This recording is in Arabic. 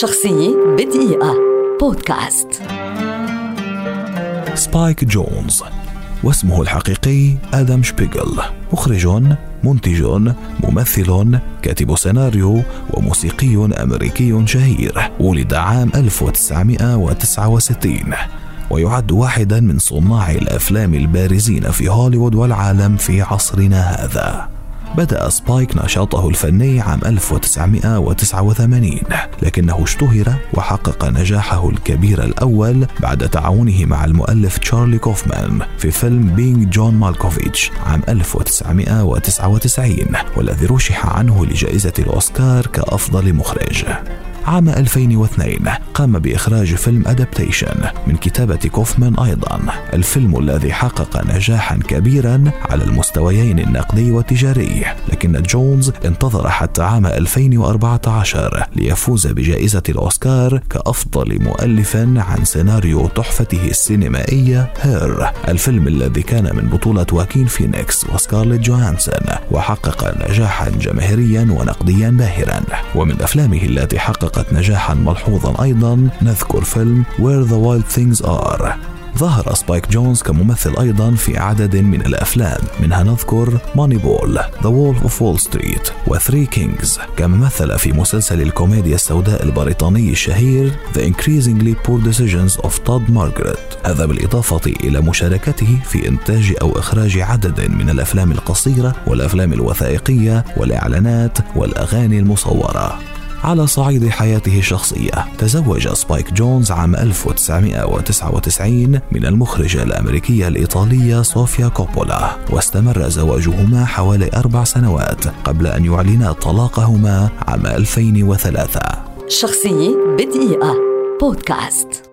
شخصية بدقيقة. بودكاست. سبايك جونز واسمه الحقيقي آدم شبيغل. مخرج منتج ممثل كاتب سيناريو وموسيقي أمريكي شهير. ولد عام 1969 ويعد واحدا من صناع الأفلام البارزين في هوليوود والعالم في عصرنا هذا. بدأ سبايك نشاطه الفني عام 1989 لكنه اشتهر وحقق نجاحه الكبير الأول بعد تعاونه مع المؤلف تشارلي كوفمان في فيلم Being John Malkovich عام 1999 والذي رشح عنه لجائزة الأوسكار كأفضل مخرج. عام 2002 قام بإخراج فيلم Adaptation من كتابة كوفمان أيضا. الفيلم الذي حقق نجاحا كبيرا على المستويين النقدي والتجاري. لكن جونز انتظر حتى عام 2014 ليفوز بجائزة الأوسكار كأفضل مؤلف عن سيناريو تحفته السينمائية Her الفيلم الذي كان من بطولة واكين فينيكس وسكارليت جوهانسون وحقق نجاحا جماهيريا ونقديا باهرا. ومن أفلامه التي حقق حققت نجاحا ملحوظا أيضا نذكر فيلم Where the Wild Things Are. ظهر سبايك جونز كممثل أيضا في عدد من الأفلام منها نذكر Moneyball The Wolf of Wall Street و Three Kings كما مثل في مسلسل الكوميديا السوداء البريطاني الشهير The Increasingly Poor Decisions of Todd Margaret. هذا بالإضافة إلى مشاركته في إنتاج أو إخراج عدد من الأفلام القصيرة والأفلام الوثائقية والإعلانات والأغاني المصورة. على صعيد حياته الشخصية. تزوج سبايك جونز عام 1999 من المخرجة الأمريكية الإيطالية صوفيا كوبولا واستمر زواجهما حوالي أربع سنوات قبل أن يعلنا طلاقهما عام 2003 شخصية بدقيقة. بودكاست.